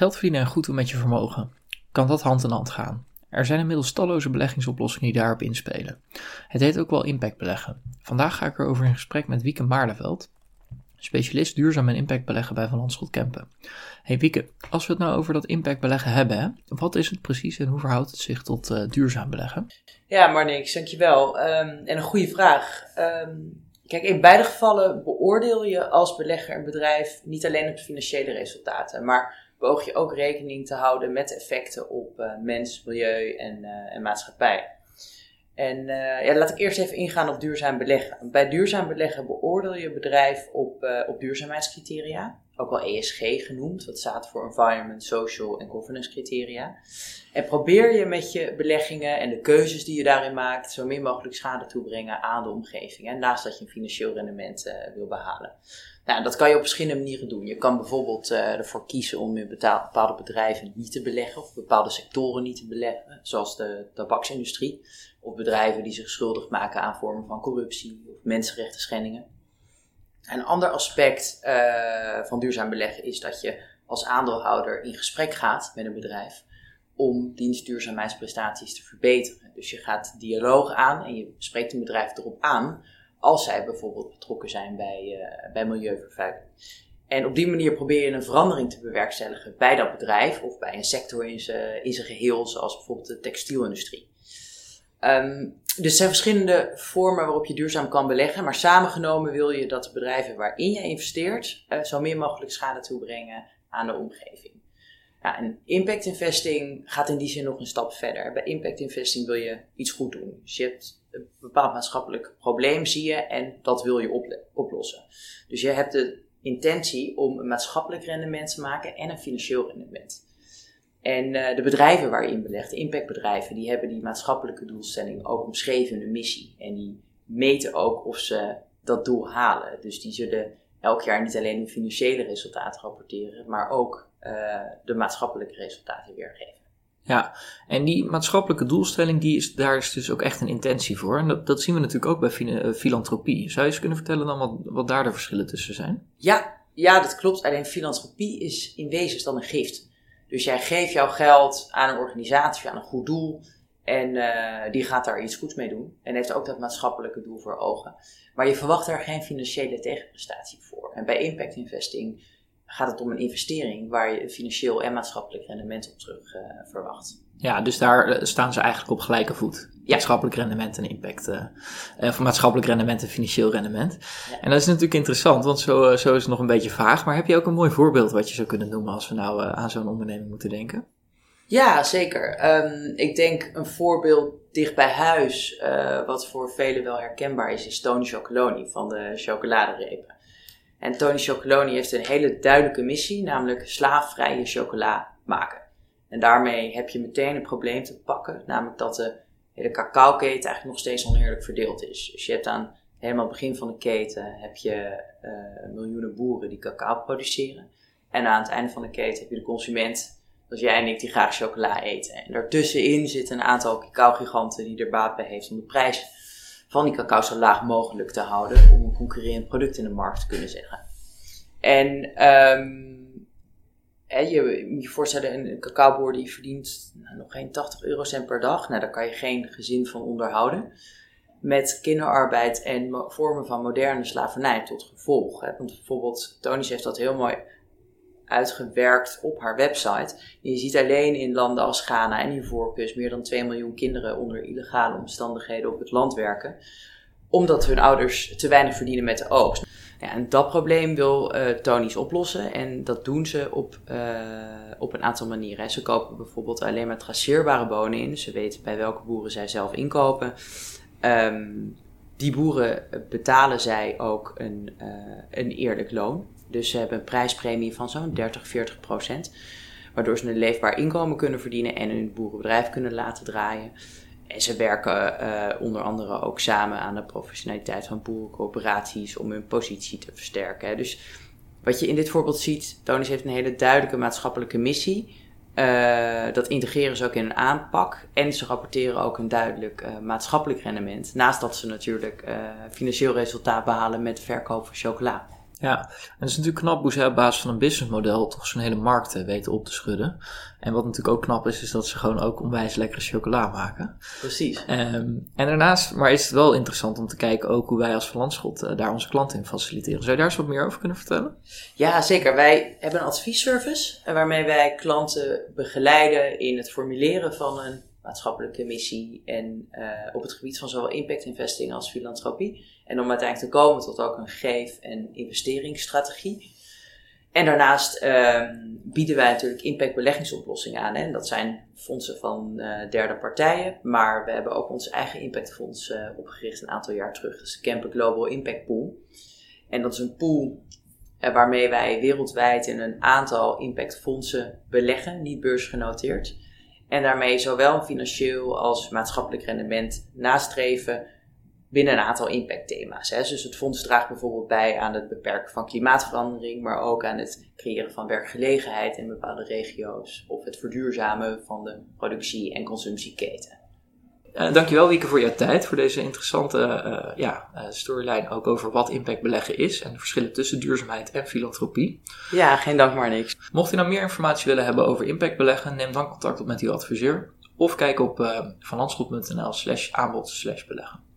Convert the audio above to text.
Geld verdienen en goed doen met je vermogen. Kan dat hand in hand gaan? Er zijn inmiddels talloze beleggingsoplossingen die daarop inspelen. Het heet ook wel impactbeleggen. Vandaag ga ik erover in gesprek met Wieke Maarleveld, specialist duurzaam en impactbeleggen bij Van Landschot Kempen. Hey Wieke, als we het nou over dat impactbeleggen hebben, wat is het precies en hoe verhoudt het zich tot uh, duurzaam beleggen? Ja, Marnix, dankjewel. Um, en een goede vraag. Um, kijk, in beide gevallen beoordeel je als belegger een bedrijf niet alleen op financiële resultaten, maar beoog je ook rekening te houden met effecten op uh, mens, milieu en, uh, en maatschappij. En uh, ja, laat ik eerst even ingaan op duurzaam beleggen. Bij duurzaam beleggen beoordeel je bedrijf op, op duurzaamheidscriteria, ook wel ESG genoemd, wat staat voor Environment, Social en Governance criteria. En probeer je met je beleggingen en de keuzes die je daarin maakt, zo min mogelijk schade toebrengen aan de omgeving. Hè, naast dat je een financieel rendement wil behalen. Nou, dat kan je op verschillende manieren doen. Je kan bijvoorbeeld uh, ervoor kiezen om bepaalde bedrijven niet te beleggen of bepaalde sectoren niet te beleggen, zoals de tabaksindustrie of bedrijven die zich schuldig maken aan vormen van corruptie of mensenrechten schendingen. Een ander aspect uh, van duurzaam beleggen is dat je als aandeelhouder in gesprek gaat met een bedrijf om dienstduurzaamheidsprestaties te verbeteren. Dus je gaat dialoog aan en je spreekt een bedrijf erop aan als zij bijvoorbeeld betrokken zijn bij, uh, bij milieuvervuiling. En op die manier probeer je een verandering te bewerkstelligen bij dat bedrijf of bij een sector in zijn, in zijn geheel, zoals bijvoorbeeld de textielindustrie. Um, dus er zijn verschillende vormen waarop je duurzaam kan beleggen, maar samengenomen wil je dat de bedrijven waarin je investeert uh, zo min mogelijk schade toebrengen aan de omgeving. Ja, en impact investing gaat in die zin nog een stap verder. Bij impact investing wil je iets goed doen. Dus je hebt een bepaald maatschappelijk probleem, zie je, en dat wil je oplossen. Dus je hebt de intentie om een maatschappelijk rendement te maken en een financieel rendement. En uh, de bedrijven waar je in belegt, de impactbedrijven, die hebben die maatschappelijke doelstelling ook omschreven in de missie. En die meten ook of ze dat doel halen. Dus die zullen elk jaar niet alleen de financiële resultaten rapporteren, maar ook uh, de maatschappelijke resultaten weergeven. Ja, en die maatschappelijke doelstelling, die is, daar is dus ook echt een intentie voor. En dat, dat zien we natuurlijk ook bij uh, filantropie. Zou je eens kunnen vertellen dan wat, wat daar de verschillen tussen zijn? Ja, ja, dat klopt. Alleen filantropie is in wezen dan een gift. Dus jij geeft jouw geld aan een organisatie, aan een goed doel. En uh, die gaat daar iets goeds mee doen. En heeft ook dat maatschappelijke doel voor ogen. Maar je verwacht daar geen financiële tegenprestatie voor. En bij impact investing gaat het om een investering waar je financieel en maatschappelijk rendement op terug uh, verwacht. Ja, dus daar eh, staan ze eigenlijk op gelijke voet. Ja. Maatschappelijk rendement en impact. Uh, of maatschappelijk rendement en financieel rendement. Ja. En dat is natuurlijk interessant, want zo, zo is het nog een beetje vaag. Maar heb je ook een mooi voorbeeld wat je zou kunnen noemen als we nou aan zo'n onderneming moeten denken? Ja, zeker. Um, ik denk een voorbeeld dicht bij huis, wat voor velen wel herkenbaar is, is Tony Chocoloni van de chocoladerepen. En Tony Chocoloni heeft een hele duidelijke missie, namelijk slaafvrije chocola maken. En daarmee heb je meteen een probleem te pakken, namelijk dat de hele cacaoketen eigenlijk nog steeds oneerlijk verdeeld is. Dus je hebt aan helemaal het begin van de keten heb je uh, miljoenen boeren die cacao produceren. En aan het einde van de keten heb je de consument, zoals jij en ik, die graag chocola eten. En daartussenin zitten een aantal cacao-giganten die er baat bij heeft om de prijs van die cacao zo laag mogelijk te houden om een concurrerend product in de markt te kunnen zeggen. En hè, je moet je voorstellen, een cacaoboer die verdient nou, nog geen 80 eurocent per dag. Nou, daar kan je geen gezin van onderhouden. Met kinderarbeid en vormen van moderne slavernij tot gevolg. Hè. Want bijvoorbeeld, Tonis heeft dat heel mooi uitgewerkt op haar website. je ziet alleen in landen als Ghana en Ivoorkust meer dan 2 miljoen kinderen onder illegale omstandigheden op het land werken. Omdat hun ouders te weinig verdienen met de oogst. Ja, en dat probleem wil uh, oplossen. En dat doen ze op, uh, op een aantal manieren. Ze kopen bijvoorbeeld alleen maar traceerbare bonen in. Dus ze weten bij welke boeren zij zelf inkopen. Um, die boeren betalen zij ook een, uh, een eerlijk loon. Dus ze hebben een prijspremie van zo'n 30, 40 procent. Waardoor ze een leefbaar inkomen kunnen verdienen en hun boerenbedrijf kunnen laten draaien. En ze werken uh, onder andere ook samen aan de professionaliteit van boerencoöperaties om hun positie te versterken. Dus wat je in dit voorbeeld ziet, Tonis heeft een hele duidelijke maatschappelijke missie. Uh, dat integreren ze ook in een aanpak. En ze rapporteren ook een duidelijk uh, maatschappelijk rendement. Naast dat ze natuurlijk financieel resultaat behalen met de verkoop van chocola. Ja, en het is natuurlijk knap hoe zij op basis van een businessmodel toch zo'n hele markt eh, weten op te schudden. En wat natuurlijk ook knap is, is dat ze gewoon ook onwijs lekkere chocola maken. Precies. Ehm, en daarnaast, maar is het wel interessant om te kijken ook hoe wij als Van Landschot eh, daar onze klanten in faciliteren. Zou je daar eens wat meer over kunnen vertellen? Ja, zeker. Wij hebben een adviesservice eh, waarmee wij klanten begeleiden in het formuleren van een maatschappelijke missie en op het gebied van zowel impact investing als filantropie. En om uiteindelijk te komen tot ook een geef- en investeringsstrategie. En daarnaast uh, bieden wij natuurlijk impact beleggingsoplossingen aan. Hè. En dat zijn fondsen van uh, derde partijen. Maar we hebben ook ons eigen impactfonds uh, opgericht een aantal jaar terug. Dus de Camper Global Impact Pool. En dat is een pool waarmee wij wereldwijd in een aantal impactfondsen beleggen, niet beursgenoteerd. En daarmee zowel een financieel als maatschappelijk rendement nastreven binnen een aantal impactthema's. Dus het fonds draagt bijvoorbeeld bij aan het beperken van klimaatverandering, maar ook aan het creëren van werkgelegenheid in bepaalde regio's of het verduurzamen van de productie- en consumptieketen. Uh, dankjewel Wieke voor jouw tijd, voor deze interessante uh, ja, uh, storyline ook over wat impact beleggen is en de verschillen tussen duurzaamheid en filantropie. Ja, geen dank maar niks. Mocht je nou meer informatie willen hebben over impact beleggen, neem dan contact op met uw adviseur of kijk op uh, slash aanbod slash beleggen.